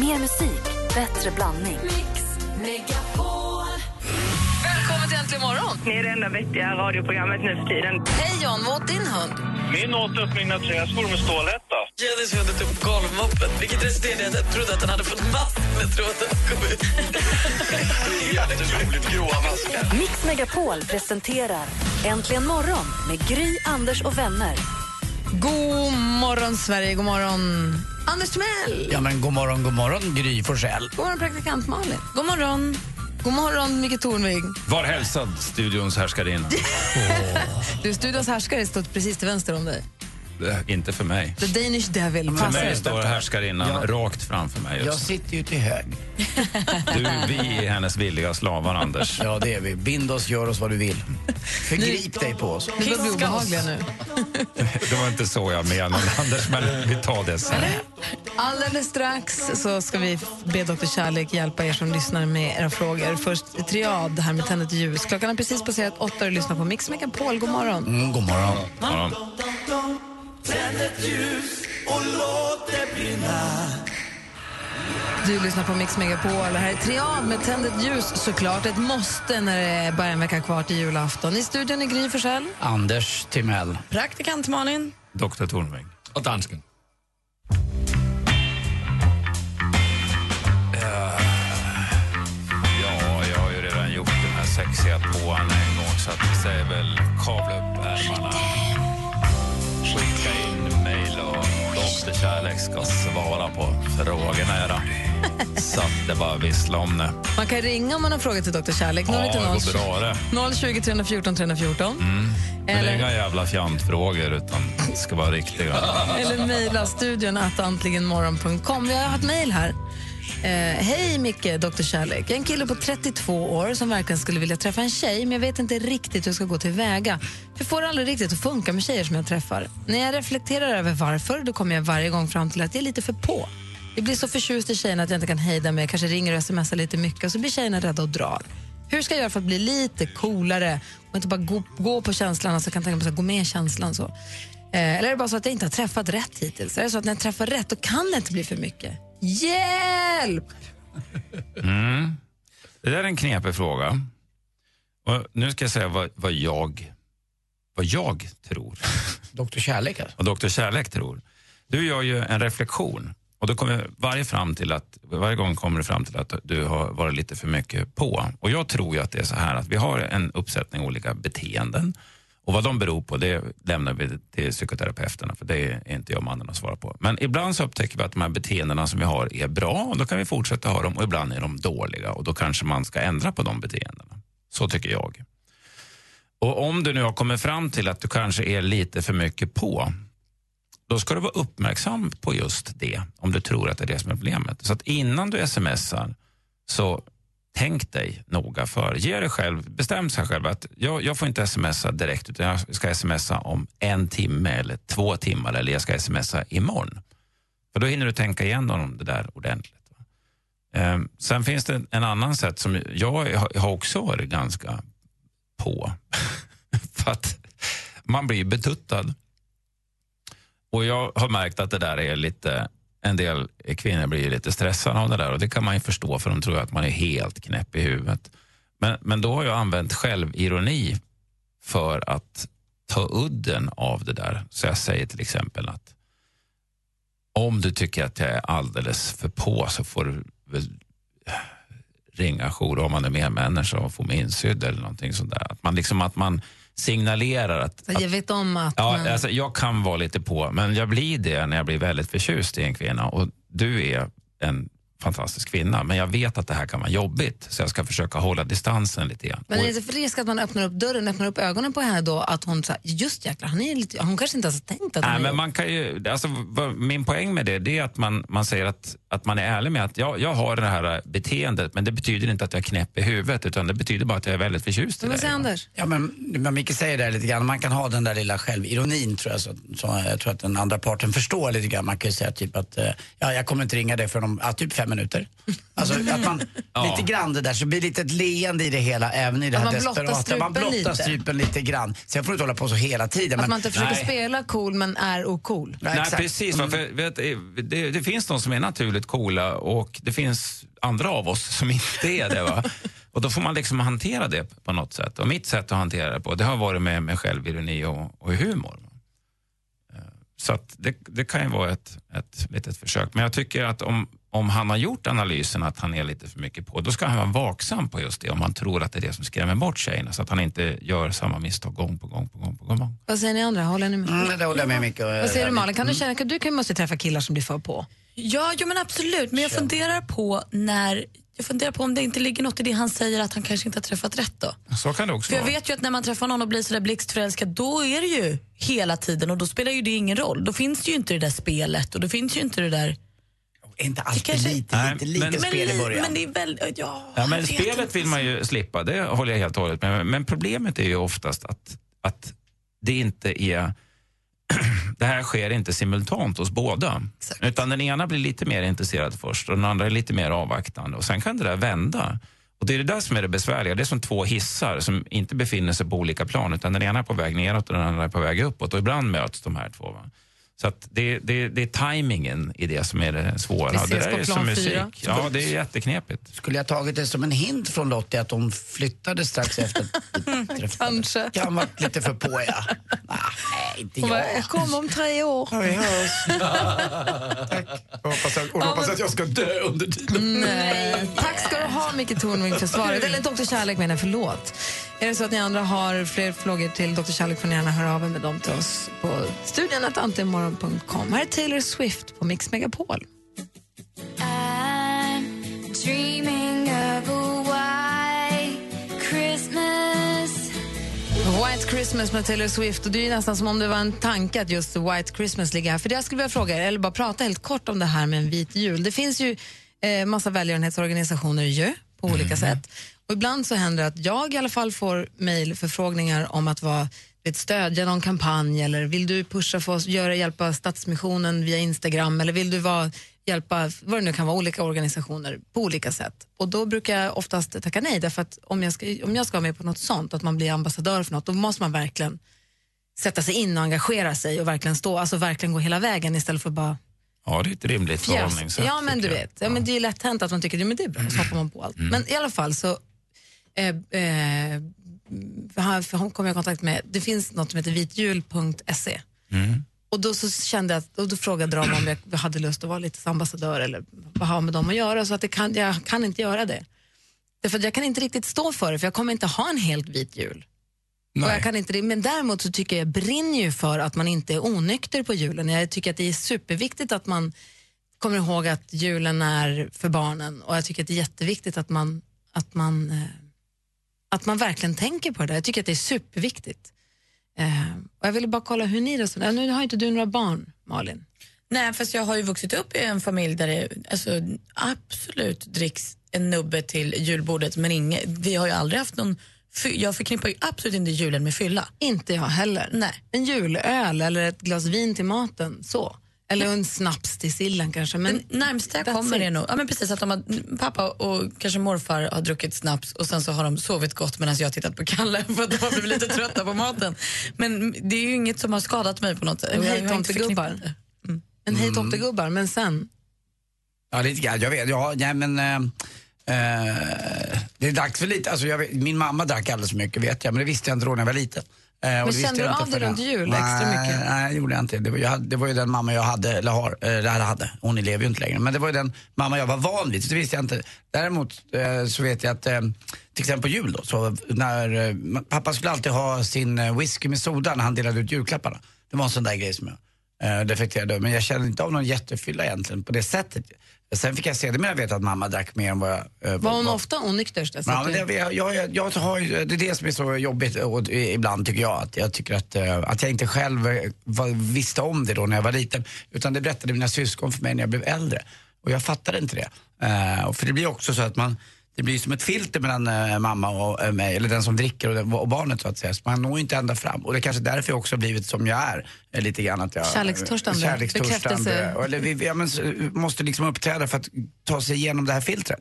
Mer musik, bättre blandning. Välkommen till Äntligen morgon! Ni är det enda vettiga radioprogrammet nu för tiden. Hej John, vad åt din hund? Min åt upp mina träskor med stålhätta. Jennys hund tog golvmoppen, vilket resulterade i att jag trodde att han hade fått mask när tråden kom ut. Det är jätteroligt gråa maskar. Mix Megapol presenterar Äntligen morgon med Gry, Anders och vänner. God morgon, Sverige. God morgon, Anders Timell. Ja, men god morgon, god morgon, Gry Forssell. God morgon, praktikant Malin. God morgon. God morgon, Micke Tornvig. Var hälsad, studions härskarinna. Du, studions härskare står precis till vänster om dig. Det- Inte för mig. The Danish Devil. För mig står härskarinnan Ja. rakt framför mig Jag just sitter ju till hög. Du, vi är hennes villiga slavar, Anders. Ja, det är vi. Bind oss, gör oss vad du vill. Förgrip dig på oss. Vi obehagliga nu. Det var inte så jag menade, Anders, men vi tar det sen. Alldeles strax så ska vi be Dr. Kärlek hjälpa er som lyssnar med era frågor. Först triad här med Tänd ett ljus. Klockan har precis passerat åtta och lyssnar på Mix Megapol. God morgon. Mm, god morgon. Ja. Du lyssnar på Mix Megapol. Det här är Triad med Tänd ett ljus såklart. Ett måste när det är bara en vecka kvar till julafton. I studion är Gry Forssell. Anders Timell. Praktikant Malin. Doktor Tornving. Och dansken. Ja, jag har ju redan gjort den här sexiga tvåan en gång så att det är väl kavla upp ärmarna, Doktor Kärlek ska svara på frågorna. Era. Så att det bara vissla om det. Man kan ringa om man har frågor till Dr. Kärlek. Ja, Numret det är går bra det. 020 314 314. Men det är Eller, inga jävla fjantfrågor utan det ska vara riktiga. eller mejla studion att antligenmorgon.com. Vi har haft mejl här. Eh, Hej Micke, Dr. Kärlek. Jag är en kille på 32 år som verkligen skulle vilja träffa en tjej men jag vet inte riktigt hur jag ska gå tillväga. Jag får aldrig riktigt att funka med tjejer som jag träffar. När jag reflekterar över varför då kommer jag varje gång fram till att jag är lite för på. Jag blir så förtjust i tjejerna att jag inte kan hejda mig. Jag kanske ringer och smsar lite mycket och så blir tjejerna rädda och drar. Hur ska jag göra för att bli lite coolare och inte bara gå, gå på känslan, alltså jag kan tänka mig att gå med i känslan så. Eh, eller är det bara så att jag inte har träffat rätt hittills? Är det så att när jag träffar rätt då kan det inte bli för mycket? Hjälp! Det där är en knepig fråga. Och nu ska jag säga vad, vad, jag, vad jag tror Doktor Kärlek alltså. och Doktor Kärlek tror. Du gör ju en reflektion och då kommer varje, fram till att, varje gång kommer du fram till att du har varit lite för mycket på. Och jag tror ju att det är så här att vi har en uppsättning olika beteenden och vad de beror på det lämnar vi till psykoterapeuterna för det är inte jag mannen att svara på. Men ibland så upptäcker vi att de här beteendena som vi har är bra och då kan vi fortsätta ha dem och ibland är de dåliga och då kanske man ska ändra på de beteendena. Så tycker jag. Och om du nu har kommit fram till att du kanske är lite för mycket på då ska du vara uppmärksam på just det, om du tror att det är det som är problemet. Så att innan du smsar, så tänk dig noga för. Ge dig själv, bestäm sig själv att jag, jag får inte smsa direkt, utan jag ska smsa om en timme eller två timmar, eller jag ska smsa imorgon. För då hinner du tänka igenom det där ordentligt. Ehm, sen finns det en annan sätt som jag jag har också varit ganska på. för att man blir betuttad. Och jag har märkt att det där är lite, en del kvinnor blir lite stressade av det där och det kan man ju förstå för de tror att man är helt knäpp i huvudet. Men, men då har jag använt självironi för att ta udden av det där. Så jag säger till exempel att om du tycker att jag är alldeles för på så får du väl ringa jour om man är medmänniska och få mig insydd eller någonting sånt där. Att man, liksom, att man signalerar att, jag vet om att Ja, man... alltså, jag kan vara lite på, men jag blir det när jag blir väldigt förtjust i en kvinna. Och du är en fantastisk kvinna, men jag vet att det här kan vara jobbigt. Så jag ska försöka hålla distansen lite grann. Men är det för risk att man öppnar upp dörren, öppnar upp ögonen på henne då? Att hon säger, just jäklar, han är lite, hon kanske inte ens har tänkt att han Nej, är men man kan ju, alltså, vad, min poäng med det, det är att man, man säger att, att man är ärlig med att ja, jag har det här beteendet, men det betyder inte att jag är knäpp i huvudet, utan det betyder bara att jag är väldigt förtjust i Men vad dig. säger Anders? Ja, men, men Micke säger det lite grann, man kan ha den där lilla självironin tror jag, så, så jag tror att den andra parten förstår lite grann. Man kan ju säga typ att, eh, ja, jag kommer inte ringa dig för om, ja, typ fem minuter. Alltså att man, lite grann det där, så blir det lite ett leende i det hela, även i det här man blottar desperata. Man blottar lite. strupen lite grann. Sen får du inte hålla på så hela tiden. Att men- man inte försöker Nej. spela cool men är ocool. Ja, Nej, exakt. precis. va, För, vet, det, det finns de som är naturligt coola och det finns andra av oss som inte är det. Va? Och då får man liksom hantera det på något sätt. Och mitt sätt att hantera det på, det har varit med, med självironi och, och humor. Eh, Så att det, det kan ju vara ett, ett litet försök. Men jag tycker att om, om han har gjort analysen att han är lite för mycket på, då ska han vara vaksam på just det om han tror att det är det som skrämmer bort tjejerna så att han inte gör samma misstag gång på gång på gång på gång. Vad säger ni andra? Håller ni med? Mm, det håller jag med Micke. Vad säger du Malin? Kan du känna att du kan, måste träffa killar som blir för på? Ja, jo, men absolut. Men jag funderar på när jag funderar på om det inte ligger något i det han säger att han kanske inte har träffat rätt då. Så kan det också För jag vara. vet ju att när man träffar någon och blir sådär blixtförälskad då är det ju hela tiden och då spelar ju det ingen roll. Då finns det ju inte det där spelet och då finns ju inte det där... Är inte alltid kanske- lite, Nej, lite, lite men- spel i början? men det är väl... Ja, Ja, men spelet inte. vill man ju slippa, det håller jag helt och hållet med Men problemet är ju oftast att, att det inte är... det här sker inte simultant hos båda. Exakt. Utan den ena blir lite mer intresserad först och den andra är lite mer avvaktande. Och sen kan det där vända. Och det är det där som är det besvärliga. Det är som två hissar som inte befinner sig på olika plan utan den ena är på väg neråt och den andra är på väg uppåt. Och ibland möts de här två. Va? Så att det, det, det är tajmingen i det som är det svåra. Vi ses det där på är plan som fyra. musik. Ja, det är jätteknepigt. Skulle jag tagit det som en hint från Lottie att hon flyttade strax efter? Kanske. Kan vara lite för på ja. Nej, inte bara, jag. jag kommer om tre år. Ja, vi hörs. Tack. Jag hoppas, att, och hoppas att jag ska dö under tiden. Nej. Tack ska du ha, Micke Tornving, för svaret. Eller Dr. Kärlek menar jag, förlåt. Är det så att ni andra har fler frågor till Dr. Kärlek får ni gärna höra av er med dem till oss på studionetantemmorgon.com. Här är Taylor Swift på Mix Megapol. White Christmas med Taylor Swift. Och Det är nästan som om det var en tanke att just White Christmas ligger här. För det Jag skulle vilja fråga er, eller bara prata helt kort om det här med en vit jul. Det finns ju eh, massa välgörenhetsorganisationer ju, på olika sätt. Och ibland så händer det att jag i alla fall får mejlförfrågningar om att vara vet, stödja någon kampanj eller vill du pusha för oss, göra, hjälpa Stadsmissionen via Instagram eller vill du vara, hjälpa vad det nu kan vara, olika organisationer på olika sätt. Och då brukar jag oftast tacka nej därför att om jag ska, om jag ska vara med på något sånt, att man blir ambassadör för något, då måste man verkligen sätta sig in och engagera sig och verkligen stå, alltså verkligen gå hela vägen istället för bara Ja, det är ett rimligt förhållningssätt. Ja, men du vet. Ja, men det är lätt hänt att man tycker att det är bra, så hoppar man på allt. Men i alla fall så eh, eh, han, kom jag i kontakt med, det finns något som heter vitjul.se. Och då så kände jag, och då frågade de om jag hade lust att vara lite ambassadör eller vad har med dem att göra, så att det kan, jag kan inte göra det. Därför jag kan inte riktigt stå för det, för jag kommer inte ha en helt vit jul. Och jag kan inte det, men däremot så tycker jag, jag brinner ju för att man inte är onykter på julen. Jag tycker att det är superviktigt att man kommer ihåg att julen är för barnen och jag tycker att det är jätteviktigt att man, att man, eh, att man verkligen tänker på det. Jag tycker att det är superviktigt. Eh, och jag ville bara kolla hur ni resonerar. Nu har inte du några barn, Malin. Nej, fast jag har ju vuxit upp i en familj där det alltså, absolut dricks en nubbe till julbordet men inget, vi har ju aldrig haft någon jag förknippar ju absolut inte julen med fylla. Inte jag heller. Nej. En julöl eller ett glas vin till maten, så. Eller en snaps till sillen kanske. Men Men närmsta jag kommer är nog ja, men precis att de har, pappa och kanske morfar har druckit snaps och sen så har de sovit gott medan jag har tittat på Kalle för att de har blivit lite trötta på maten. Men det är ju inget som har skadat mig på något sätt. En hej tomtegubbar. det. En hej tomtegubbar, men sen? Ja, lite grann. Jag vet. Ja, nej, men... Eh, eh, det är dags för lite. Alltså, vet, min mamma drack alldeles för mycket vet jag, men det visste jag inte då när jag var liten. Eh, visste kände du inte av det runt jul extra nej, mycket? Nej, det gjorde jag inte. Det var, jag det var ju den mamma jag hade, eller har, eh, eller hade. Hon lever ju inte längre. Men det var ju den mamma jag var van vid, så det visste jag inte. Däremot eh, så vet jag att, eh, till exempel på jul då, så när, eh, pappa skulle alltid ha sin whisky med soda när han delade ut julklapparna. Det var en sån där grej som jag eh, defekterade. Men jag kände inte av någon jättefylla egentligen på det sättet. Sen fick jag sedermera veta att mamma drack mer än vad jag... eh, Var hon vad- ofta onykter? Ja, men det, jag, jag, jag har, ju- det är det som är så jobbigt och, ibland tycker jag. Att jag tycker att, eh, att jag inte själv eh, var, visste om det då när jag var liten. Utan det berättade mina syskon för mig när jag blev äldre. Och jag fattade inte det. Och för det blir också så att man, det blir som ett filter mellan eh, mamma och eh, mig, eller den som dricker och, den, och barnet så att säga. Så man når ju inte ända fram. Och det är kanske därför jag också har blivit som jag är. eh, Lite grann att jag, Kärlekstörstande. Kärlekstörstande. Eller vi, ja, men, måste liksom uppträda för att ta sig igenom det här filtret.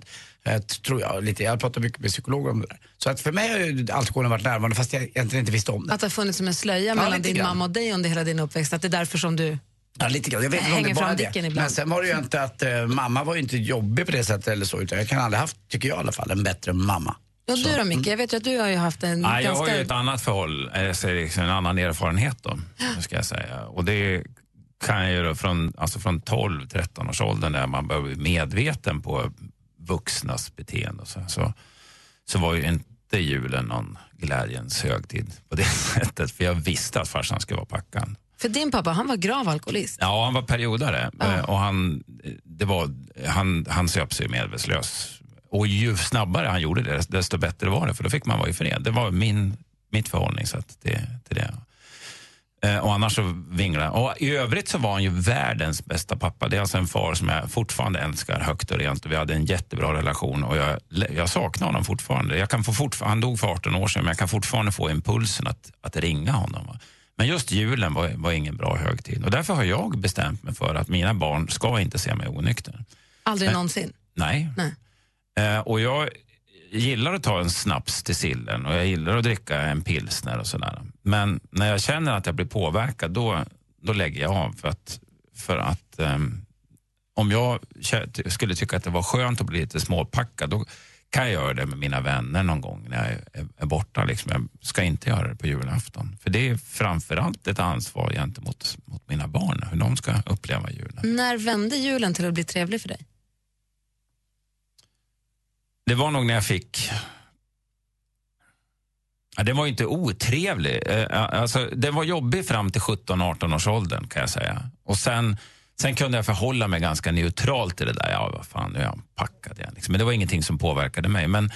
Tror jag. Lite. Jag pratar mycket med psykologer om det där. Så att för mig har ju alkoholen varit närvarande fast jag egentligen inte visste om det. Att det har funnits som en slöja mellan lite din grann. mamma och dig under hela din uppväxt. Att det är därför som du... Ja, lite grann. Jag vet inte om det bara fram det. ibland. Men sen var det ju inte att eh, mamma var ju inte jobbig på det sättet eller så. Utan jag kan aldrig haft, tycker jag i alla fall, en bättre mamma. Och du då Micke, jag vet ju att du har ju haft en Nej, jag har ganska... ju ett annat förhåll, eh, är liksom en annan erfarenhet då, ska jag säga. Och det kan jag ju då från, alltså från 12-13 års åldern när man börjar bli medveten på vuxnas beteende. och Så, så, så var ju inte julen någon glädjens högtid på det sättet. För jag visste att farsan skulle vara packad. För din pappa, han var grav alkoholist. Ja, han var periodare eh, och han, det var, han, han söp sig medvetslös. Och ju snabbare han gjorde det, desto bättre var det, för då fick man vara i fred. Det var min, mitt förhållningssätt till, till det. Eh, Och annars så vinglade Och I övrigt så var han ju världens bästa pappa. Det är alltså en far som jag fortfarande älskar högt och rent. Vi hade en jättebra relation och jag, jag saknar honom fortfarande. Jag kan få fortfar- han dog för 18 år sedan men jag kan fortfarande få impulsen att, att ringa honom. Men just julen var, var ingen bra högtid. Och därför har jag bestämt mig för att mina barn ska inte se mig onykter. Aldrig Nej. någonsin. Nej. Nej. Eh, och jag gillar att ta en snaps till sillen och jag gillar att dricka en pilsner och sådär. Men när jag känner att jag blir påverkad då, då lägger jag av. För att, för att ehm, om jag skulle tycka att det var skönt att bli lite småpackad då kan jag göra det med mina vänner någon gång när jag är, är borta. Liksom. Jag ska inte göra det på julafton. För det är framförallt ett ansvar gentemot mot mina barn, hur de ska uppleva julen. När vände julen till att bli trevlig för dig? Det var nog när jag fick... Ja, den var ju inte otrevlig. Eh, Alltså, den var jobbig fram till 17-18 års åldern kan jag säga. Och sen, sen kunde jag förhålla mig ganska neutralt till det där. Ja, vad fan, nu är jag packad igen. Liksom. Men det var ingenting som påverkade mig. Men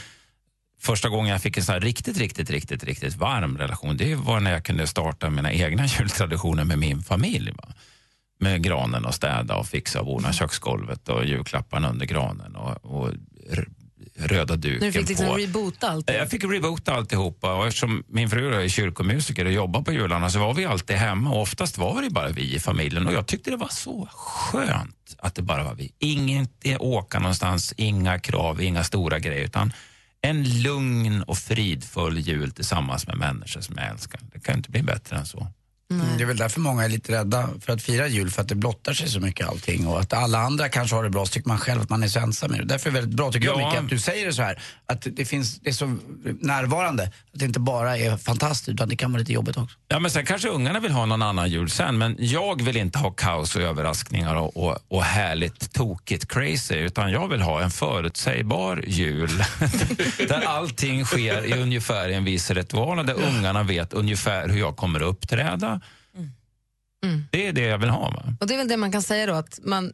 första gången jag fick en sån här riktigt, riktigt, riktigt, riktigt varm relation, det var när jag kunde starta mina egna jultraditioner med min familj. Va? Med granen och städa och fixa och ordna köksgolvet och julklapparna under granen och, och röda duken du fick liksom på. reboota allt? Jag fick reboota alltihopa och eftersom min fru är kyrkomusiker och jobbar på jularna så var vi alltid hemma och oftast var det bara vi i familjen och jag tyckte det var så skönt att det bara var vi. Inget åka någonstans, inga krav, inga stora grejer utan en lugn och fridfull jul tillsammans med människor som jag älskar. Det kan inte bli bättre än så. Mm, Det är väl därför många är lite rädda för att fira jul, för att det blottar sig så mycket allting. Och att alla andra kanske har det bra, så tycker man själv att man är så ensam med det. Därför är det väldigt bra, tycker jag Ja. Micke, att du säger det så här. Att det, finns, det är så närvarande, att det inte bara är fantastiskt, utan det kan vara lite jobbigt också. Ja, men sen kanske ungarna vill ha någon annan jul sen, men jag vill inte ha kaos och överraskningar och, och, och härligt tokigt crazy, utan jag vill ha en förutsägbar jul där allting sker i ungefär en viss ritual och där ungarna vet ungefär hur jag kommer att uppträda. Det är det jag vill ha. Va? Och det är väl det man kan säga då, att man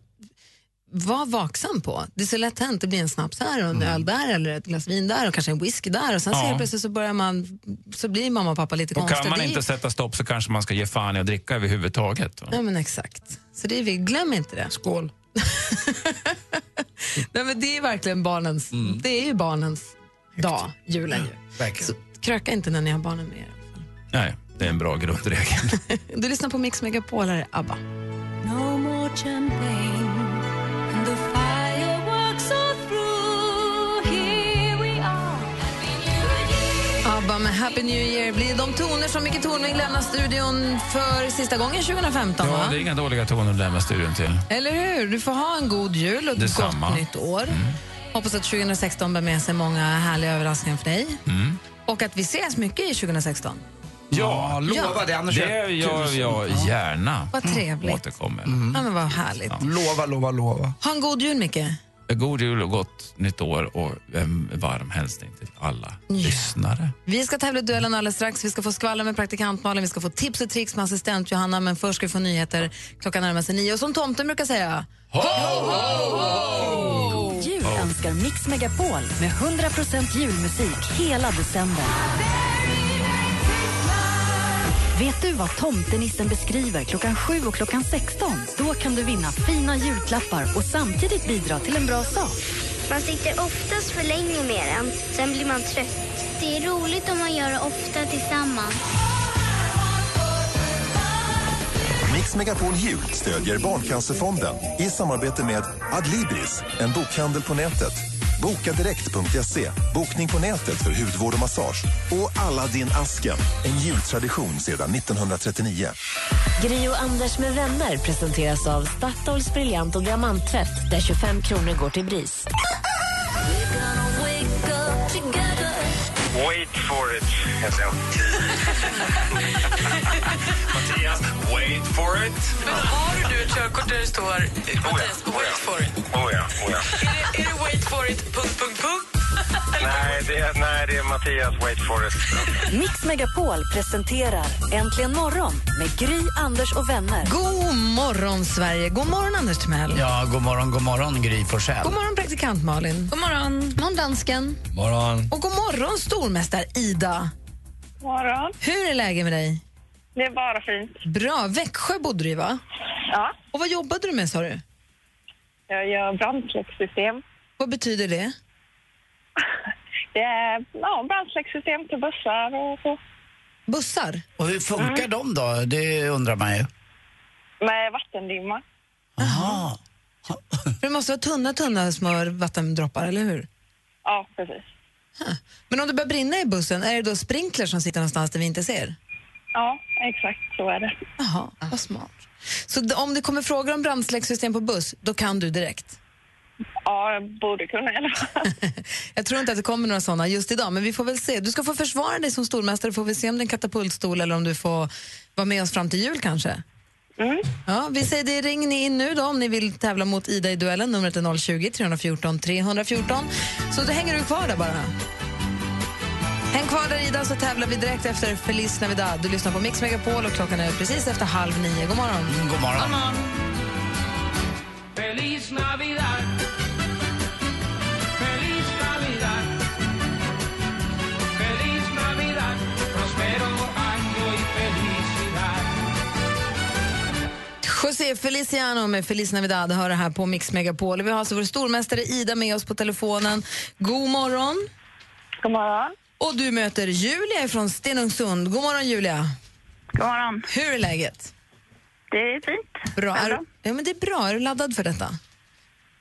var vaksam på. Det är så lätt hänt, det blir en snaps här och en öl där eller ett glas vin där och kanske en whisky där och sen Ja. så plötsligt så börjar man, så blir mamma och pappa lite Och konstiga. kan man inte sätta stopp så kanske man ska ge fan i att dricka överhuvudtaget. Va? Ja men exakt. Så det är, vi- glöm inte det. Skål. Nej, men det är verkligen barnens, det är ju barnens dag, julen ju. Verkligen. Så kröka inte när ni har barnen med er. Nej, det är en bra grundregel. Du lyssnar på Mix Megapol, här är ABBA. No more champagne and the fireworks are through. Here we are. Happy New Year. ABBA med Happy New Year blir de toner som Micke Tornving lämnar studion för sista gången 2015 Ja, va? det är inga dåliga toner att lämna studion till. Eller hur? Du får ha en god jul och ett Detsamma. gott nytt år. Hoppas att 2016 bär med sig många härliga överraskningar för dig. Och att vi ses mycket i 2016. Ja, lova det. Annars Det gör jag gärna. Vad trevligt. Återkommer. Ja, men vad härligt. Lova, lova, lova. Ha en god jul, Micke. God jul och gott nytt år och en varm hälsning till alla lyssnare. Vi ska tävla i duellen alldeles strax. Vi ska få skvaller med praktikant Malin, vi ska få tips och tricks med assistent Johanna, men först ska vi få nyheter. Klockan närmar sig nio och som tomten brukar säga... Jul önskar Mix Megapol med 100% julmusik hela december. Vet du vad tomtenissen beskriver klockan 7 och klockan 16? Då kan du vinna fina julklappar och samtidigt bidra till en bra sak. Man sitter oftast för länge med den, sen blir man trött. Det är roligt om man gör det ofta tillsammans. Mix Megapol Jul stödjer Barncancerfonden i samarbete med Adlibris, en bokhandel på nätet. Bokadirekt.se, bokning på nätet för hudvård och massage. Och alla din asken, en jultradition sedan 1939. Gri och Anders med vänner presenteras av Statoils briljant och diamanttvätt där 25 kronor går till BRIS. Heter jag. Mattias, wait for it. Men har du ett körkort där det står Mattias, wait for it? Oh ja, oh ja. Är det, är det wait for it, punkt, punkt, punkt? Nej, det är, nej, det är Mattias, wait for it. Mix Megapol presenterar Äntligen morgon med Gry, Anders och vänner. God morgon, Sverige. God morgon, Anders Timell. Ja, god morgon, god morgon Gry Forssell. God morgon, praktikant Malin. God morgon. God morgon, dansken. morgon. Och god morgon, stormästare Ida. Morgon. Hur är läget med dig? Det är bara fint. Bra. Växjö bodde du i, va? Ja, Och vad jobbade du med, sa du? jag gör brandsläckssystem. Vad betyder det? Det är ja, brandsläckssystem till bussar och så. Bussar? Och hur funkar de då? Det undrar man ju. Med vattendimma. Jaha. För det måste vara tunna, tunna små vattendroppar, eller hur? Ja, precis. Men om det börjar brinna i bussen, är det då sprinkler som sitter någonstans där vi inte ser? Ja, exakt så är det. Jaha, vad smart. Så om det kommer frågor om brandsläckssystem på buss, då kan du direkt? Ja, jag borde kunna i alla fall. Jag tror inte att det kommer några såna just idag, men vi får väl se. Du ska få försvara dig som stormästare, får vi se om det är en katapultstol eller om du får vara med oss fram till jul kanske. Mm. Ja, vi säger det, ring ni in nu då om ni vill tävla mot Ida i duellen. Numret är 020-314 314. Så då hänger du kvar där bara. Häng kvar där Ida så tävlar vi direkt efter Feliz Navidad. Du lyssnar på Mix Megapol och klockan är precis efter halv nio. God morgon. Mm, god morgon. Feliz Navidad. José Feliciano med Feliz Navidad hör det här på Mix Megapol. Vi har alltså vår stormästare Ida med oss på telefonen. God morgon. God morgon. Och du möter Julia från Stenungsund. God morgon Julia. God morgon. Hur är läget? Det är fint. Bra. Är, ja, men det är bra. Är du laddad för detta?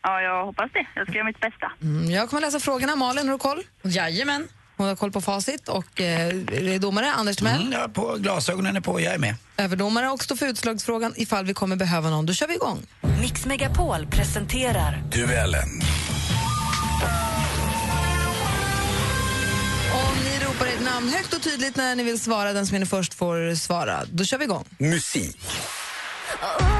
Ja, jag hoppas det. Jag ska göra mitt bästa. Mm, jag kommer läsa frågorna. Malin, har du koll? Jajamän. Hon har koll på facit. Och eh, är domare Anders Timell, Mm, ja, på, glasögonen är på, jag är med. överdomare och står för utslagsfrågan ifall vi kommer behöva någon. Då kör vi igång. Mix Megapol presenterar Duellen. Om ni ropar ert namn högt och tydligt när ni vill svara, den som är först får svara. Då kör vi igång. Musik. Han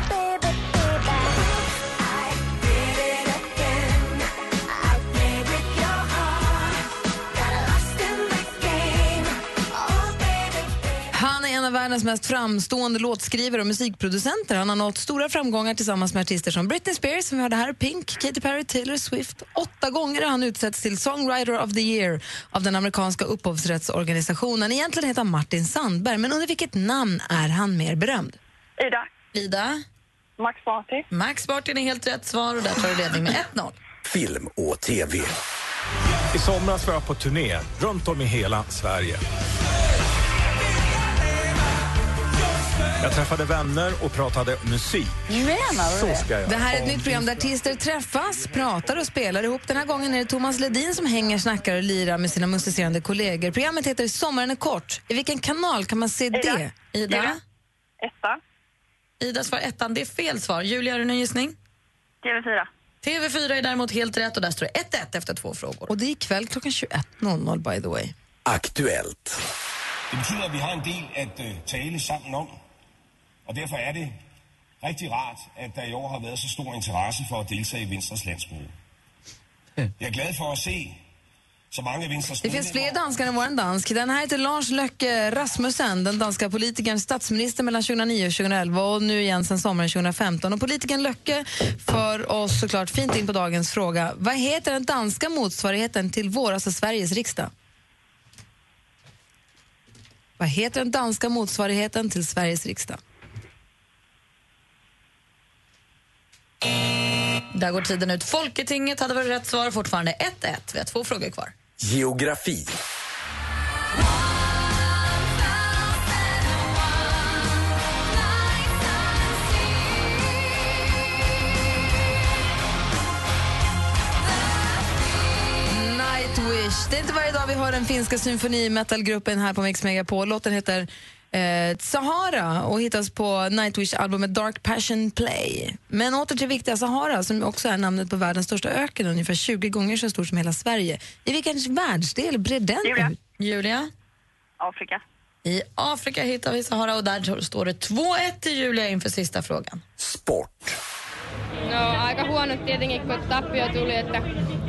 av världens mest framstående låtskrivare och musikproducenter. Han har nått stora framgångar tillsammans med artister som Britney Spears, som vi hörde här, Pink, Katy Perry, Taylor Swift. Åtta gånger har han utsetts till Songwriter of the Year av den amerikanska upphovsrättsorganisationen. Egentligen heter han Martin Sandberg, men under vilket namn är han mer berömd? Ida. Ida. Max Martin. Max Martin är helt rätt svar och där tar du ledning med 1-0. Film och TV. I somras var jag på turné runt om i hela Sverige. Jag träffade vänner och pratade musik. Menar Så ska jag. Det här är ett nytt program där artister träffas, pratar och spelar ihop. Den här gången är det Thomas Ledin som hänger, snackar och lirar med sina musicerande kollegor. Programmet heter Sommaren är kort. I vilken kanal kan man se det? Ida. Etta. Ida svar ettan. Det är fel svar. Julia, har du någon gissning? TV4. TV4 är däremot helt rätt och där står det 1-1 efter två frågor. Och det är ikväll klockan 21.00 by the way. Aktuellt. Det betyder, at vi har en del at øh, tale sammen om. Og derfor er det rigtig rart, at der i år har været så stor interesse for at deltage i Venstres landsmøde. Jeg er glad for at se så mange af Venstres Det finns fler danskar än vår dansk. Den här heter Lars Løkke Rasmussen, den danska politikern, statsminister mellan 2009 och 2011 och nu igen sen sommaren 2015. Och politikern Løkke för oss såklart fint in på dagens fråga. Vad heter den danska motsvarigheten till vår, alltså Sveriges riksdag? Vad heter den danska motsvarigheten till Sveriges riksdag? Där går tiden ut. Folketinget hade varit rätt svar. Fortfarande 1-1. Vi har två frågor kvar. Geografi. Nightwish. Det är inte varje dag vi hör den finska symfonimetalgruppen här på Mix Megapol. Låten heter eh, Sahara och hittas på Nightwish-albumet Dark Passion Play. Men åter till viktiga Sahara som också är namnet på världens största öken, ungefär 20 gånger så stor som hela Sverige. I vilken världsdel brer den Julia. ut? Julia? Afrika. I Afrika hittar vi Sahara och där står det 2-1 till Julia inför sista frågan. No aika huonot tietenkin, kun tappio tuli, että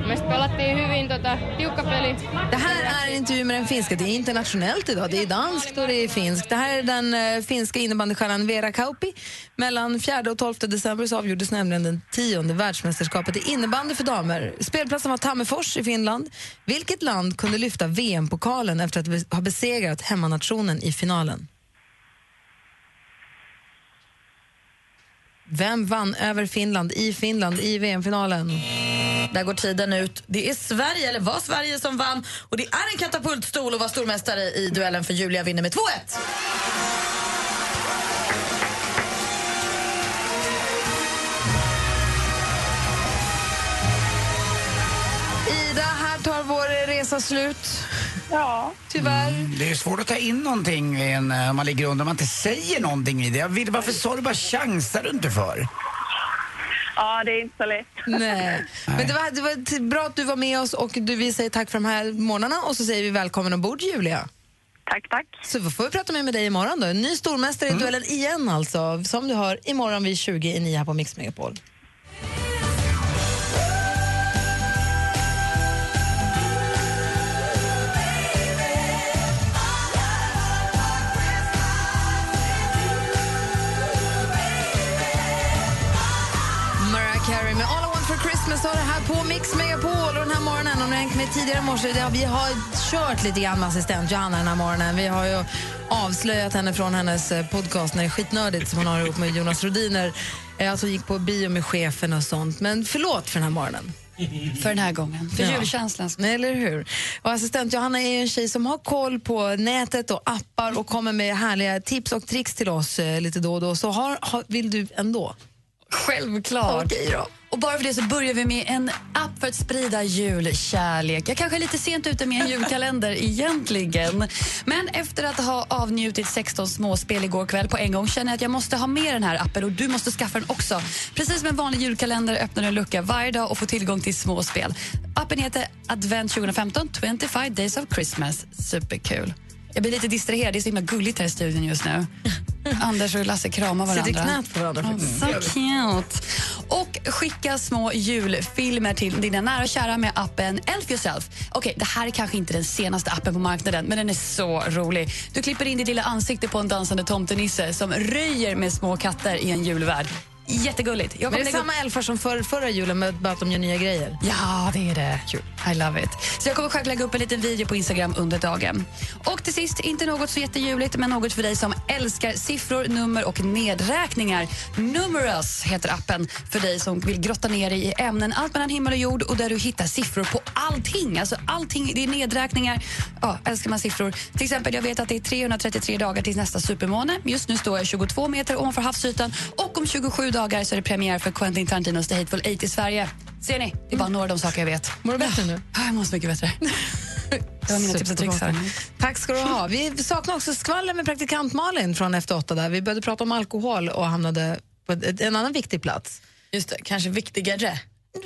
me pelattiin hyvin tota, tiukka peli. Det här är en intervju med den finska. Det är internationellt idag. Det är danskt och det är finskt. Det här är den eh, finska innebandystjärnan Vera Kauppi. Mellan 4 och 12 december så avgjordes nämligen den tionde världsmästerskapet i innebandy för damer. Spelplatsen var Tammerfors i Finland. Vilket land kunde lyfta VM-pokalen efter att ha besegrat hemmanationen i finalen? Vem vann över Finland i Finland i VM-finalen? Där går tiden ut. Det är Sverige, eller var Sverige, som vann. Och det är en katapultstol och var stormästare i duellen för Julia vinner med 2-1. Resa slut. Ja. Tyvärr. Det är svårt att ta in någonting i en, eh, om man ligger under om man inte säger någonting i det. Jag vill, varför sa du bara chansar du inte för? Ja, det är inte så lätt. Nej. Men det var, det var bra att du var med oss och du, vi säger tack för de här morgnarna och så säger vi välkommen ombord Julia. Tack, tack. Så får vi prata mer med dig imorgon då. En ny stormästare i duellen igen alltså. Som du hör imorgon vid 20 i 9 här på Mix Megapol. Det här på Mix Megapol. Och den här morgonen, om ni hängt med tidigare morse, vi har kört lite grann med assistent Johanna den här morgonen. Vi har ju avslöjat henne från hennes eh, podcast när det är skitnördigt som hon har ihop med Jonas Rodiner. Eh, Alltså gick på bio med chefen och sånt. Men förlåt för den här morgonen. För den här gången. För julkänslan. Nej, eller hur? Och assistent Johanna är en tjej som har koll på nätet och appar och kommer med härliga tips och tricks till oss eh, lite då och då. Så har, har, vill du ändå? Självklart. Okej då. Och bara för det så börjar vi med en app för att sprida julkärlek. Jag kanske är lite sent ute med en julkalender egentligen. Men efter att ha avnjutit 16 småspel igår kväll på en gång känner jag att jag måste ha med den här appen och du måste skaffa den också. Precis som en vanlig julkalender öppnar du en lucka varje dag och får tillgång till småspel. Appen heter Advent 2015 25 Days of Christmas. Superkul. Jag blir lite distraherad, det är så himla gulligt här i studion just nu. Anders och Lasse kramar varandra. Sitter knät på varandra. faktiskt. Så cute. Och skicka små julfilmer till dina nära och kära med appen Elf yourself. Okej, det här är kanske inte den senaste appen på marknaden, men den är så rolig. Du klipper in ditt lilla ansikte på en dansande tomtenisse som röjer med små katter i en julvärld. Jättegulligt. Jag Men det är samma elfar som för, förra julen, med bara att de gör nya grejer. Ja, det är det. I love it. Så jag kommer själv lägga upp en liten video på Instagram under dagen. Och till sist, inte något så jättejuligt, men något för dig som älskar siffror, nummer och nedräkningar. Numerous heter appen för dig som vill grotta ner dig i ämnen allt mellan himmel och jord och där du hittar siffror på allting. Alltså allting, det är nedräkningar. Ja, älskar man siffror. Till exempel, jag vet att det är 333 dagar till nästa supermåne. Just nu står jag 22 meter ovanför havsytan och om 27 dagar så är det premiär för Quentin Tarantinos The Hateful Eight i Sverige. Ser ni? Det är bara några av de saker jag vet. Mår du bättre nu? Ja, jag mår så mycket bättre. Det var mina tips och tricks här. Tack ska du ha. Vi saknar också skvaller med praktikant Malin från Efter åtta. Där. Vi började prata om alkohol och hamnade på en annan viktig plats. Just det, kanske viktigare.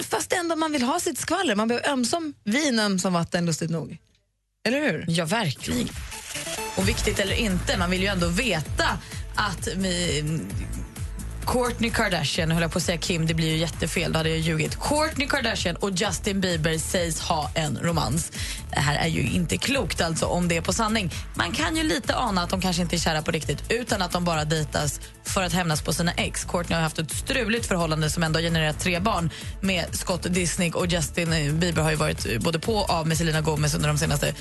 Fast ändå man vill ha sitt skvaller. Man behöver ömsom vin, ömsom vatten, lustigt nog. Eller hur? Ja, verkligen. Och viktigt eller inte, man vill ju ändå veta att vi, Kourtney Kardashian, höll jag på att säga Kim, det blir ju jättefel, då hade jag ljugit. Kourtney Kardashian och Justin Bieber sägs ha en romans. Det här är ju inte klokt alltså om det är på sanning. Man kan ju lite ana att de kanske inte är kära på riktigt utan att de bara dejtas för att hämnas på sina ex. Kourtney har haft ett struligt förhållande som ändå har genererat tre barn med Scott Disney och Justin Bieber har ju varit både på och av med Selena Gomez under de senaste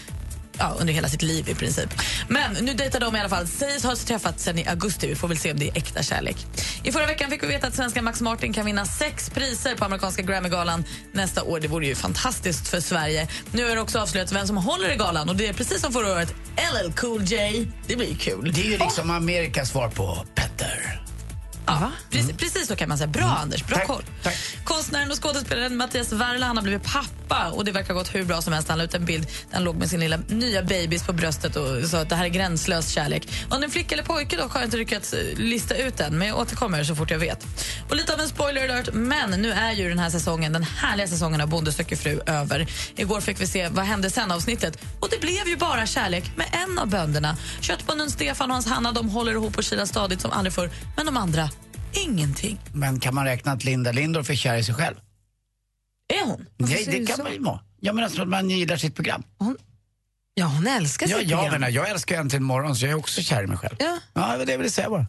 ja, under hela sitt liv i princip. Men nu dejtar de i alla fall. Sägs ha träffats sen i augusti. Vi får väl se om det är äkta kärlek. I förra veckan fick vi veta att svenska Max Martin kan vinna sex priser på amerikanska Grammygalan nästa år. Det vore ju fantastiskt för Sverige. Nu har det också avslöjats vem som håller i galan och det är precis som förra året LL Cool J. Det blir kul. Det är ju liksom Amerikas svar på Petter. Ja, precis, precis så kan man säga. Bra Anders, bra koll. Konstnären och skådespelaren Mattias Werla han har blivit pappa och det verkar ha gått hur bra som helst. Han la ut en bild där han låg med sin lilla nya babys på bröstet och sa att det här är gränslös kärlek. Om det är flicka eller pojke dock har jag inte lyckats eh, lista ut än, men jag återkommer så fort jag vet. Och lite av en spoiler alert, men nu är ju den här säsongen, den härliga säsongen av Bonde söker fru över. Igår fick vi se vad hände sen avsnittet och det blev ju bara kärlek med en av bönderna. Köttbonden Stefan och hans Hanna de håller ihop och kilar stadigt som aldrig förr, men de andra, ingenting. Men kan man räkna att Linda Lindorff är kär i sig själv? Är hon? Nej, det kan man ju vara. Jag menar så att man gillar sitt program. Ja, hon älskar sitt Ja, jag program. menar, jag älskar Äntligen morgon så jag är också kär i mig själv. Ja. Ja, det det jag ville säga bara.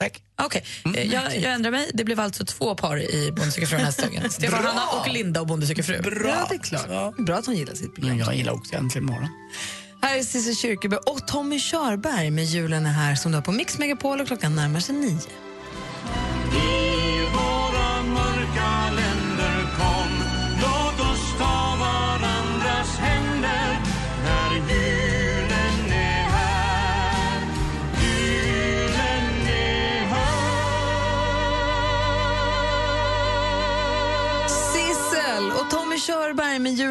Tack. Okej, eh, jag, jag ändrar mig. Det blev alltså två par i Bonde söker fru här säsongen. Stefan! Hanna och Linda och Bonde söker fru. Bra. Ja, det är klart. Bra att hon gillar sitt program. Men jag gillar också Äntligen morgon. Här är Cissi Kyrkebø och Tommy Körberg med Julen är här som du har på Mix Megapol och klockan närmar sig nio. I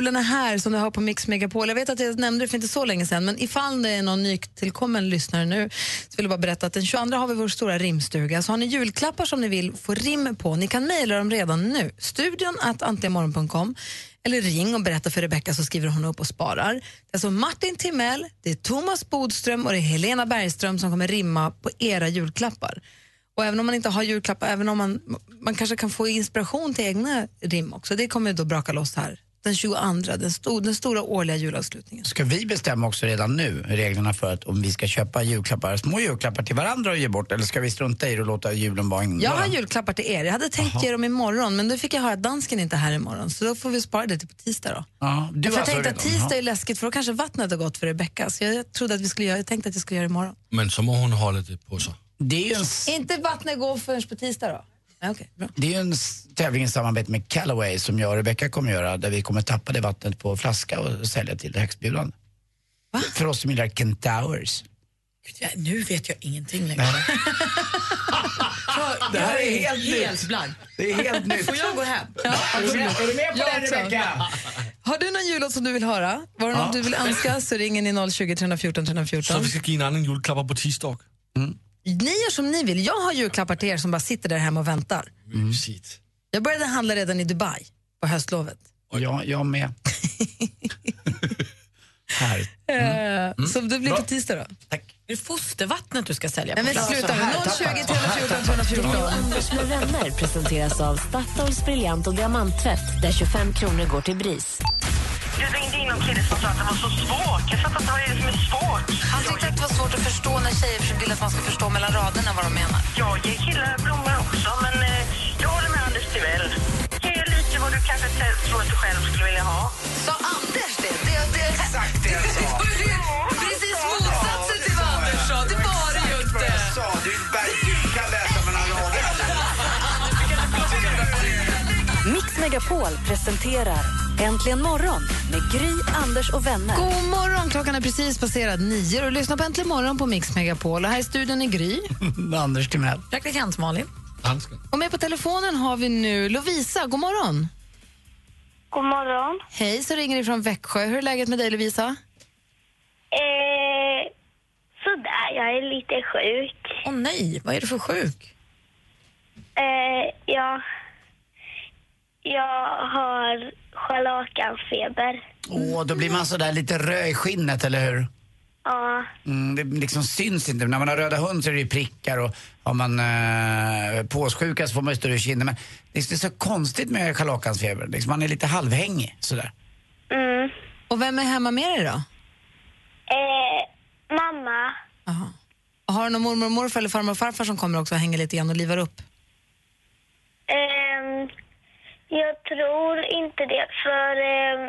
Julen är här som du har på Mix Megapol. Jag vet att jag nämnde det för inte så länge sedan, men ifall det är någon nytillkommen lyssnare nu så vill jag bara berätta att den 22 har vi vår stora rimstuga. Så har ni julklappar som ni vill få rim på, ni kan mejla dem redan nu. Studion att antligenmorgon.com eller ring och berätta för Rebecka så skriver hon upp och sparar. Det är alltså Martin Timell, det är Thomas Bodström och det är Helena Bergström som kommer rimma på era julklappar. Och även om man inte har julklappar, även om man, man kanske kan få inspiration till egna rim också. Det kommer då braka loss här den 22, den, sto, den stora årliga julavslutningen. Ska vi bestämma också redan nu reglerna för att om vi ska köpa julklappar, små julklappar till varandra och ge bort eller ska vi strunta i det och låta julen vara en Jag har julklappar till er. Jag hade tänkt Jaha. ge dem imorgon, men då fick jag höra att dansken inte är här imorgon. Så då får vi spara det till på tisdag då. Ja, du för jag alltså tänkte att tisdag är läskigt för då kanske vattnet har gått för Rebecca. Så jag trodde att vi skulle göra, jag tänkte att jag skulle göra det imorgon. Men så må hon hålla det på sig. Det är ju en, Inte vattnet går förrän på tisdag då? Bra. det är ju en tävling i samarbete med Callaway som jag och Rebecca kommer göra där vi kommer tappa det vattnet på flaska och sälja till högstbjudande. För oss som gillar Kentowers. Ja, nu vet jag ingenting längre. Så, Det här är helt nytt. helt blank. Det är helt nytt. Får jag gå hem? Ja, Är du med, är du med på Jag det. Rebecca? Har du någon jullåt som du vill höra? Var det Ja. något du vill önska så ringer ni 020 314 Så 314. vi ska ge en annan julklappar på tisdag. Ni gör som ni vill. Jag har julklappar till er som bara sitter där hemma och väntar. Mysigt. Jag började handla redan i Dubai på höstlovet. Ja, jag med. Här. Eh, Så det blir på tisdag då. Är det fostervattnet du ska sälja? Nej, men sluta nu. 020 314 314. Anders med vänner presenteras av Statoils briljant och diamanttvätt där 25 kronor går till BRIS. Du ringde in någon kille som sa att det var så svårt. Jag fattar inte vad det är som är svårt. Han tyckte att det var svårt att förstå när tjejer vill att man ska förstå mellan raderna vad de menar. Jag ger killar blommor också, men eh, jag håller med Anders Timell. Ge lite vad du kanske tror att du själv skulle vilja ha. Sa Anders det? Det, det är exakt det jag sa. Precis motsatsen till vad Anders sa. Det var det ju inte. Jag du kan läsa mellan raderna. Mix Megapol presenterar Äntligen morgon med Gry, Anders och vänner. God morgon, klockan är precis passerat nio och lyssnar på Äntligen morgon på Mix Megapol. Och här i studion är Gry. Anders Timell. Praktikant Malin. Dansken. Och med på telefonen har vi nu Lovisa. God morgon. God morgon. Hej, så ringer ifrån Växjö. Hur är läget med dig Lovisa? Eh, sådär, jag är lite sjuk. Åh nej, vad är du för sjuk? Eh, jag, jag har scharlakansfeber. Åh, då blir man sådär lite röd i skinnet, eller hur? Ja, Mm, det liksom syns inte. När man har röda hund så är det ju prickar och har man eh, påssjuka så får man ju större kinder. Men det är så konstigt med scharlakansfeber. Liksom, man är lite halvhängig sådär. mm. Och vem är hemma med dig då? Eh, mamma. Och Har du någon mormor och morfar eller farmor och farfar som kommer också och hänger lite grann och livar upp? Ehm, jag tror inte det, för, ehm,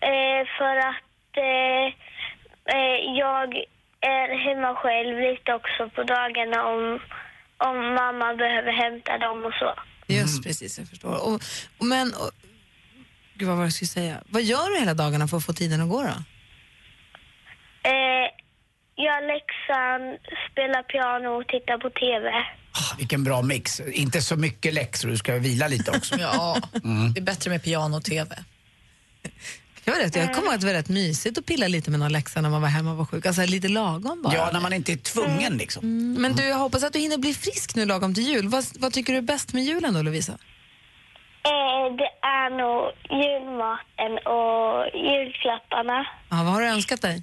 eh, för att eh, eh, jag är hemma själv lite också på dagarna om, om mamma behöver hämta dem och så. Just precis, jag förstår. Och, och, men, och, gud vad var det jag skulle säga? Vad gör du hela dagarna för att få tiden att gå då? Eh, jag läxan, spelar piano och tittar på TV. Vilken bra mix. Inte så mycket läxor, du ska vila lite också. Ja, Mm. det är bättre med piano och TV. Var rätt, jag kommer ihåg att det var rätt mysigt att pilla lite med någon läxa när man var hemma och var sjuk. Alltså lite lagom bara. Ja, när man inte är tvungen liksom. Mm, Men du, jag hoppas att du hinner bli frisk nu lagom till jul. Vad, vad tycker du är bäst med julen då, Lovisa? Eh, det är nog julmaten och julklapparna. Ja, vad har du önskat dig?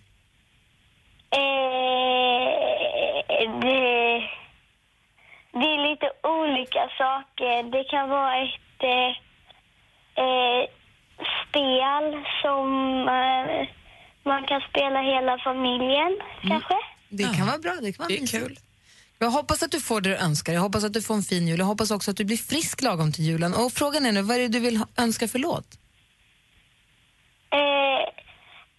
Eh, det, det är lite olika saker. Det kan vara ett eh, eh, spel som eh, man kan spela hela familjen, kanske. Det kan vara bra. Det kan vara Det är kul. Jag hoppas att du får det du önskar. Jag hoppas att du får en fin jul. Jag hoppas också att du blir frisk lagom till julen. Och frågan är nu, vad är det du vill ha- önska för låt? Eh,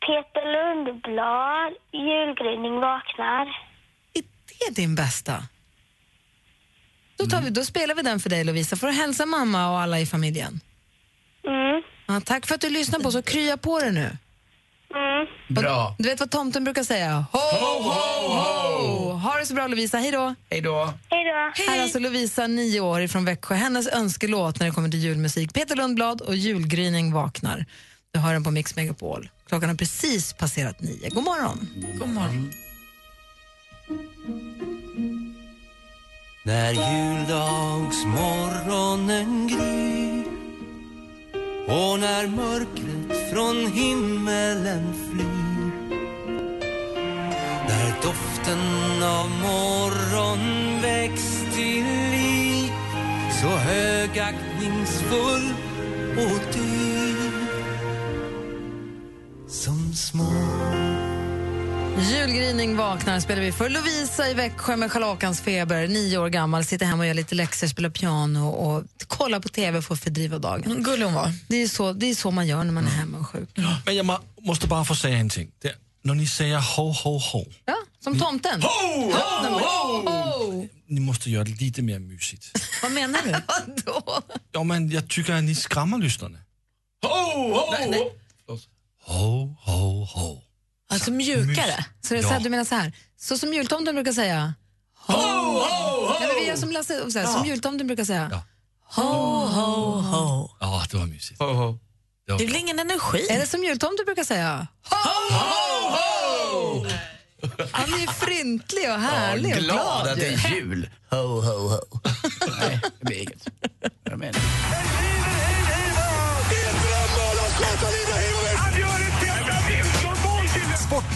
Peter Lundblad, Julgryning vaknar. Det är din bästa. Då, tar vi, då spelar vi den för dig Lovisa. Får du hälsa mamma och alla i familjen. Mm. Ja, tack för att du lyssnar på oss och krya på dig nu. Mm. Bra. Du vet vad tomten brukar säga? Ho, ho, ho! Ha det så bra Lovisa, hej då! Hej då! Hej då! Här är alltså Lovisa, nio år, från Växjö. Hennes önskelåt när det kommer till julmusik. Peter Lundblad och Julgryning vaknar. Du hör den på Mix Megapol. Klockan har precis passerat nio. God morgon! God morgon. När juldagsmorgonen gryr och när mörkret från himmelen flyr. När doften av morgon väcks till liv så högaktningsfull och Julgryning vaknar spelar vi för Lovisa i Växjö med scharlakans feber, nio år gammal, sitter hemma och gör lite läxor, spelar piano och kollar på TV för att fördriva dagen. Gullig hon var. Det är, så, det är så man gör när man är hemma och sjuk. Men jag må, måste bara få säga en ting. Det, när ni säger ho, ho, ho. Ja, som tomten. Ho, ho, ho! ho! Ni måste göra det lite mer mysigt. Vad menar du? Ja, men jag tycker att ni skrämmer lyssnarna. Ho, ho, Nej, nej. Ho, ho, ho. Alltså mjukare. Så det är så här, Ja. du menar så här, så som jultomten brukar säga? Ho, ho, ho! Nej, men vi gör som Lasse, så här, som Ja. jultomten brukar säga. Ho, ho, ho. Ja, det var mysigt. Ho, ho. Det är väl ingen energi? Är det som jultomten brukar säga? Ho, ho! Han är ju fryntlig och härlig och glad glad. att det är jul. Ho, ho, ho. Nej, det blir inget. Jag menar.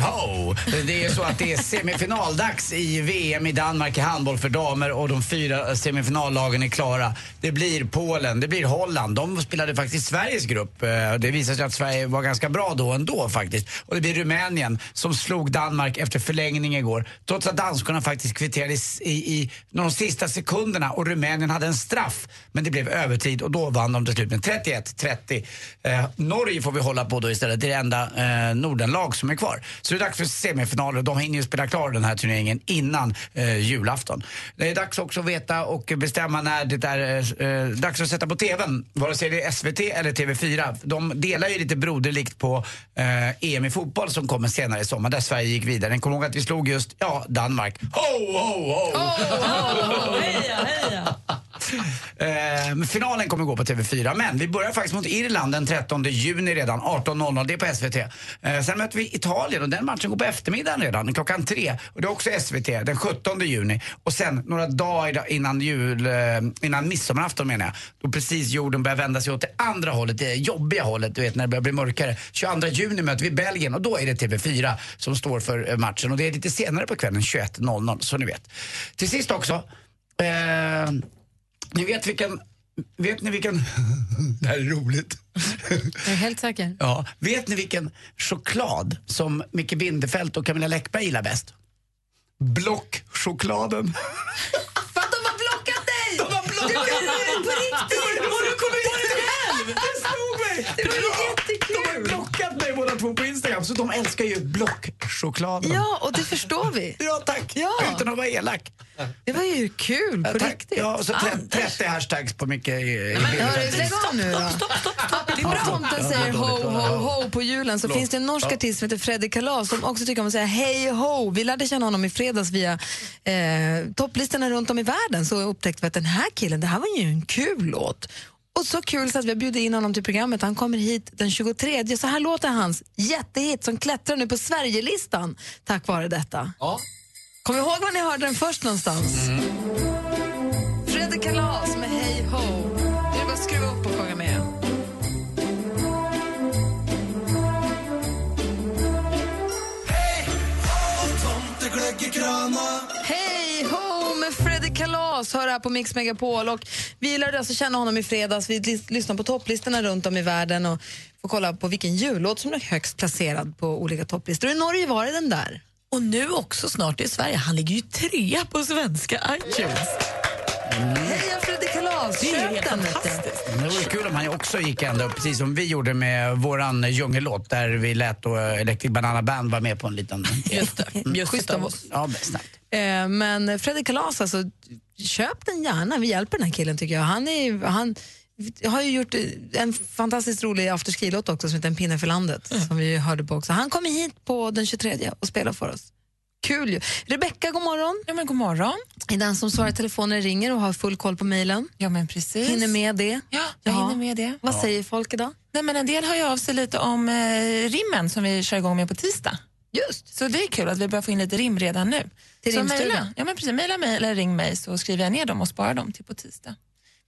ho! Det är så att det är semifinaldags i VM i Danmark i handboll för damer och de fyra semifinallagen är klara. Det blir Polen, det blir Holland. De spelade faktiskt Sveriges grupp. Eh, det visade sig att Sverige var ganska bra då ändå faktiskt. Och det blir Rumänien som slog Danmark efter förlängning igår. Trots att danskarna faktiskt kvitterade i, i, i de sista sekunderna och Rumänien hade en straff. Men det blev övertid och då vann de till slut med 31-30. Eh, Norge får vi hålla på då istället. Det är det enda eh, Nordenlag som är kvar. Så det är dags för semifinaler. De hinner ju spela klar den här turneringen innan eh, julafton. Det är dags också att veta och bestämma när det är eh, eh dags att sätta på TVn. Vare sig det är SVT eller TV4. De delar ju lite broderlikt på eh, EM i fotboll som kommer senare i sommar där Sverige gick vidare. Ni kommer ihåg att vi slog just, ja, Danmark. Ho, ho, ho! Heja, heja. Eh, men finalen kommer gå på TV4, men vi börjar faktiskt mot Irland den 13 juni redan, 18.00, det är på SVT. Eh, sen möter vi Italien och den matchen går på eftermiddagen redan, klockan tre. Och det är också SVT, den 17 juni. Och sen några dagar innan jul, eh, innan midsommarafton menar jag, då precis jorden börjar vända sig åt det andra hållet, det jobbiga hållet, du vet när det börjar bli mörkare. 22 juni möter vi Belgien och då är det TV4 som står för eh, matchen. Och det är lite senare på kvällen, 21.00, så ni vet. Till sist också, eh, ni vet vilken, vet ni vilken, det här är roligt. Jag är helt säker. Ja, vet ni vilken choklad som Micke Bindefeld och Camilla Läckberg gillar bäst? Blockchokladen. För att de har blockat dig! De har blockat mig! Det var ju jättekul! De har blockat mig båda två på Instagram. Alltså, de älskar ju blockchokladen. Ja, och det förstår vi. Ja, tack. Ja. Utan att vara elak. Det var ju kul, på Ja, riktigt. Ja, och så tre- Anders. 30 hashtags på mycket... Men hörru, lägg av nu då. Apropå tomten säger ho, ho, ho på julen så Förlåt. finns det en norsk artist som heter Freddy Kalas som också tycker om att säga hej ho. Vi lärde känna honom i fredags via eh, topplistorna runt om i världen så upptäckte vi att den här killen, det här var ju en kul låt. Och så kul så att vi har bjudit in honom till programmet. Han kommer hit den 23. Så här låter hans jättehit som klättrar nu på Sverigelistan tack vare detta. Kom ihåg var ni hörde den först någonstans? Freddy Kalas med Hej Ho. Nu är det bara att skruva upp och sjunga med. Hej ho med Freddy Kalas hör här på Mix Megapol. Och vi lärde alltså känna honom i fredags. Vi lys- lyssnade på topplistorna runt om i världen och får kolla på vilken jullåt som är högst placerad på olika topplistor. I Norge var det den där. Och nu också snart i Sverige. Han ligger ju trea på svenska iTunes. Heja Freddy Kalas! Det är helt fantastiskt. Det vore kul om han också gick ända upp, precis som vi gjorde med våran djungellåt där vi lät då Electric Banana Band vara med på en liten... Just det. Just Schysst av oss. Ja, snällt. Eh, men Freddy Kalas, alltså, köp den gärna. Vi hjälper den här killen tycker jag. Han, är, han har ju gjort en fantastiskt rolig afterski-låt också som heter En pinne för landet, som vi hörde på också. Han kommer hit på den 23 och spelar för oss. Kul ju. Rebecka, god morgon. Ja, men god morgon. Är den som svarar i telefonen ringer och har full koll på mejlen. Ja, men precis. Hinner med det. Ja, jag hinner med det. Vad säger folk idag? Nej, men en del hör ju av sig lite om eh, rimmen som vi kör igång med på tisdag. Just. Så det är kul att vi börjar få in lite rim redan nu. Till så mejla, ja, men precis, mejla mig eller ring mig så skriver jag ner dem och sparar dem till på tisdag.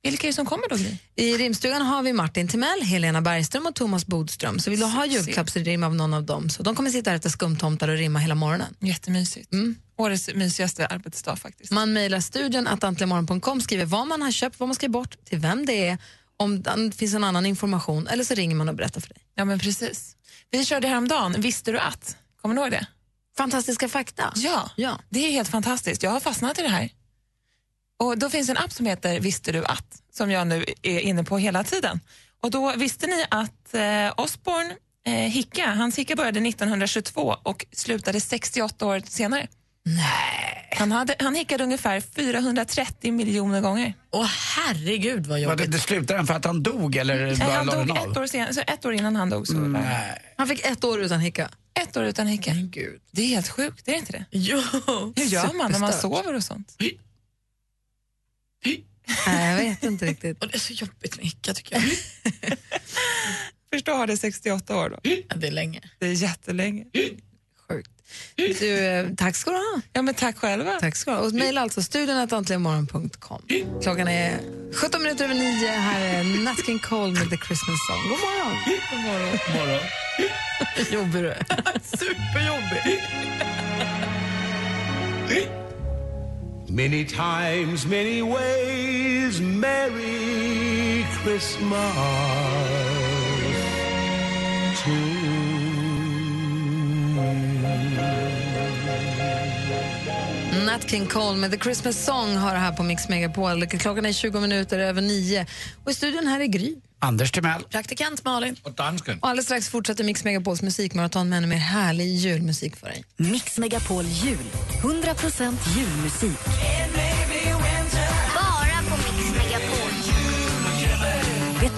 Vilka är det som kommer då, Gry? I rimstugan har vi Martin Timell, Helena Bergström och Thomas Bodström. Så vill du ha julklappsrim av någon av dem så de kommer sitta här och äta skumtomtar och rimma hela morgonen. Jättemysigt. Mm. Årets mysigaste arbetsdag faktiskt. Man mejlar studion att antligenmorgon.com, skriver vad man har köpt, vad man ska ge bort, till vem det är, om det finns en annan information eller så ringer man och berättar för dig. Ja, men precis. Vi körde häromdagen, visste du att? Kommer du ihåg det? Fantastiska fakta. Ja, Ja. det är helt fantastiskt. Jag har fastnat i det här. Och Då finns en app som heter Visste du att? som jag nu är inne på hela tiden. Och då Visste ni att eh, Osborne eh, Hicka, hans Hicka började 1922 och slutade 68 år senare? Nej. Han, hade, han hickade ungefär 430 miljoner gånger. Åh herregud vad Var jobbigt. det, det slutade han för att han dog eller Nej, han dog ett år, sen, så ett år innan han dog. Så Nej. Han fick ett år utan hicka. Ett år utan hicka. Gud. Det är helt sjukt, är det inte det? Jo. Hur gör man när man sover och sånt? Nej, jag vet inte riktigt. Och det är så jobbigt med hicka tycker jag. Förstå ha det 68 år då. Ja, det är länge. Det är jättelänge. Sjukt. Du, eh, tack ska du ha. Ja, men tack själva. Tack ska du ha. Och mejla alltså studion.antligenmorgon.com. Klockan är 17 minuter över nio. Här är Nat King Cole med The Christmas Song. God morgon. God morgon. morgon. Jobbig du är. Superjobbig. Many times, many ways, Merry Christmas to Nat King Cole med The Christmas Song har här på Mix Megapol. Klockan är 20 minuter över nio. Och i studion här är Gry. Anders Timell. Praktikant Malin. Och dansken. Och alldeles strax fortsätter Mix Megapols musikmaraton med ännu mer härlig julmusik för dig. Mix Megapol Jul. 100% julmusik.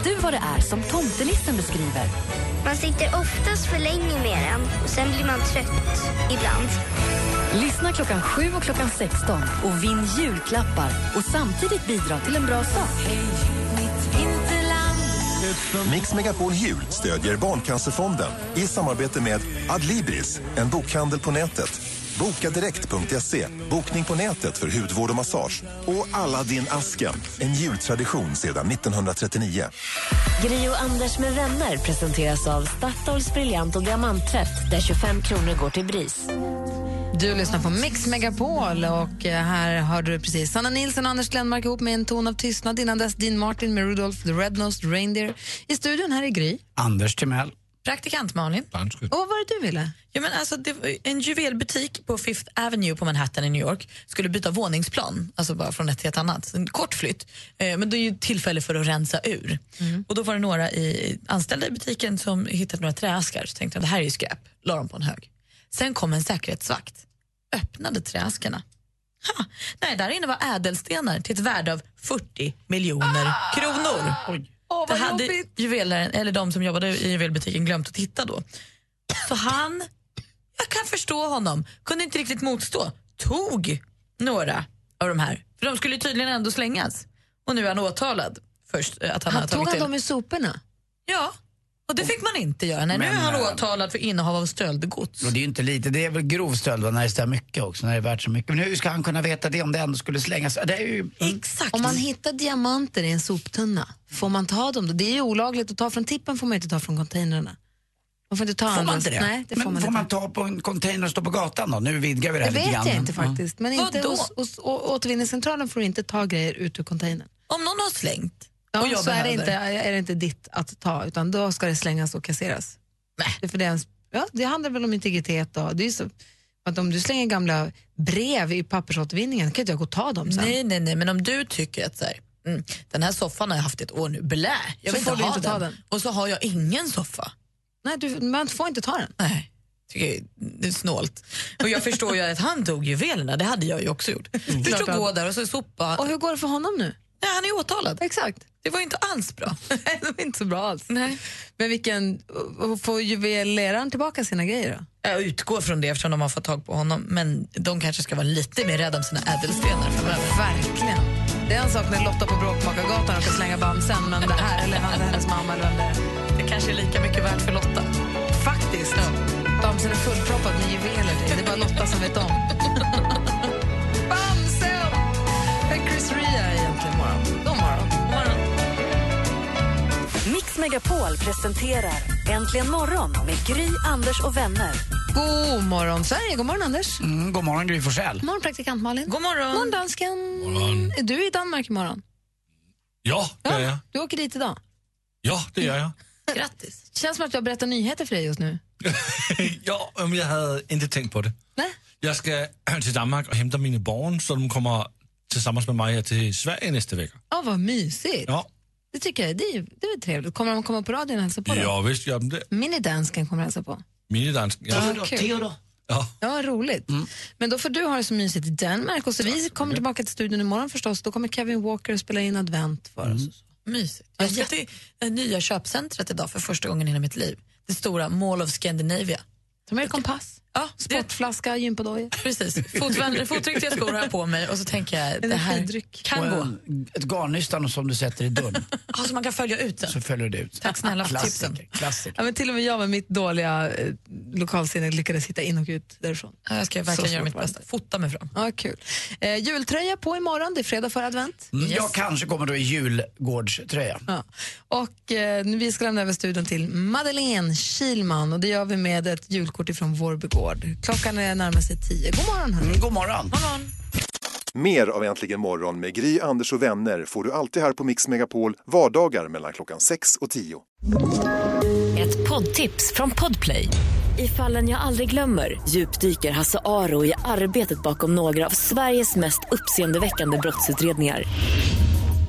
Vet du vad det är som tomtenissen beskriver? Man sitter oftast för länge med den och sen blir man trött ibland. Lyssna klockan 7 och klockan 16 och vinn julklappar och samtidigt bidra till en bra sak. Mix Megapol Jul stödjer Barncancerfonden i samarbete med Adlibris, en bokhandel på nätet. Bokadirekt.se, bokning på nätet för hudvård och massage. Och Aladdin-asken, en jultradition sedan 1939. Gri och Anders med vänner presenteras av Statoils briljant och diamanttvätt där 25 kronor går till BRIS. Du lyssnar på Mix Megapol och eh, här hörde du precis Sanna Nilsson och Anders Glenmark ihop med en ton av tystnad. Innan dess Dean Martin med Rudolph the Red-Nosed Reindeer. I studion här är Gry. Anders Timell. Praktikant Malin. Och vad var det du ville? Ja, men alltså, en juvelbutik på Fifth Avenue på Manhattan i New York skulle byta våningsplan, alltså bara från ett till ett annat. En kort flytt, eh, men det är ju tillfälle för att rensa ur. Och då var det några i, anställda i butiken som hittade några träaskar. Så tänkte de, det här är ju skräp, la dem på en hög. Sen kom en säkerhetsvakt, öppnade träaskarna. Ha, nej, där inne var ädelstenar till ett värde av 40 miljoner kronor. Åh, det hade jobbigt. juvelaren, eller de som jobbade i juvelbutiken glömt att titta då. Så han, jag kan förstå honom, kunde inte riktigt motstå. Tog några av de här, för de skulle tydligen ändå slängas. Och nu är han åtalad. Först eh, att han, Han tog han dem i soporna? Ja, och det fick man inte göra. Nej, nu Men, är han eh, åtalad för innehav av stöldgods. Och det är ju inte lite, det är väl grov stöld va, när det står mycket också, när det är värt så mycket. Men hur ska han kunna veta det om det ändå skulle slängas? Det är ju... Exakt. Om man hittar diamanter i en soptunna, får man ta dem då? Det är ju olagligt att ta från tippen får man inte ta från containrarna. Man får inte ta Får man inte det? Nej, det men får man får inte. man ta på en container och stå på gatan då? Nu vidgar vi det Det här lite vet grann. jag inte faktiskt. Men inte Vadå? hos, hos, å- återvinningscentralen får du inte ta grejer ut ur containern. Om någon har slängt Ja, och jag så är det, inte, är det inte ditt att ta, utan då ska det slängas och kasseras. Nej. För det, ens- ja, det handlar väl om integritet. Då. Det är så, att om du slänger gamla brev i pappersåtervinningen kan inte jag gå och ta dem sen. Nej, nej, nej, men om du tycker att så här, mm, den här soffan har jag haft ett år nu, blä, jag Så vill får inte ha inte ta den. den. Och så har jag ingen soffa. Nej, du, man får inte ta den. Nej, det är snålt. Och jag förstår ju att han tog juvelerna, det hade jag ju också gjort. Mm. Först att gå där och så sopa. Och hur går det för honom nu? Nej, han är åtalad. Exakt. Det var ju inte alls bra. det var inte så bra alls. Nej. Men vilken, får juveleraren tillbaka sina grejer då? Jag utgår från det eftersom de har fått tag på honom. Men de kanske ska vara lite mer rädda om sina ädelstenar framöver. Verkligen. Det är en sak när Lotta på Bråkmakargatan råkar slänga bamsen, men det här, eller hennes mamma eller vem det är. Det kanske är lika mycket värt för Lotta. Faktiskt. Bamsen är fullproppad med juveler. Det är bara Lotta som vet om. Mix Megapol presenterar Äntligen morgon med Gry, Anders och vänner. God morgon, Sverige. God morgon, Anders. Mm, god morgon Gry Forssell. God morgon, praktikant Malin. God morgon. God morgon, dansken. Morgon. Är du i Danmark imorgon? Ja, det är jag. Du åker dit idag. Ja, det är jag. Grattis. Känns som att jag berättar nyheter för dig just nu. ja, men jag hade inte tänkt på det. Nej. Jag ska till Danmark och hämta mina barn så de kommer tillsammans med mig till Sverige nästa vecka. Ja, vad mysigt. Ja, Det tycker jag. Det är, det är trevligt. Kommer de komma på radion och hälsa på? då? ja visst gör de det. Minidansken kommer hälsa på. Minidansk. Ja. Ja. Ja. Ja, roligt. Mm. Men då får du ha det så mysigt i Danmark. Och så vi kommer tillbaka till studion imorgon förstås. Då kommer Kevin Walker spela in advent för Mm. oss. Mysigt. Jag ska till det nya köpcentret idag för första gången i hela mitt liv. Det stora Mall of Scandinavia. Ta med dig kompass, Ja, det, sportflaska, gympadoja. precis. Fotriktiga skor har jag på mig och så tänker jag det här kan gå. en, ett garnnystan som du sätter i dörren, Ja, så man kan följa ut den. så följer du ut. Tack snälla för tipsen. Klassiker. Ja, men till och med jag med mitt dåliga eh, lokalsinne lyckades hitta in och ut därifrån. Ja, jag ska verkligen göra mitt det bästa. Fota mig fram. Ja, kul. Eh, jultröja på imorgon, det är fredag före advent. Mm, Jag kanske kommer då i julgårdströja. Ja. Och eh, nu vi ska lämna över studion till Madeleine Kilman och det gör vi med ett julkort ifrån Vårby gård. Klockan är närmar sig tio. God morgon hörni. Mm, god morgon. Mer av Äntligen morgon med Gry, Anders och vänner får du alltid här på Mix Megapol vardagar mellan klockan 6 och 10. Ett poddtips från Podplay. I fallen jag aldrig glömmer djupdyker Hasse Aro i arbetet bakom några av Sveriges mest uppseendeväckande brottsutredningar.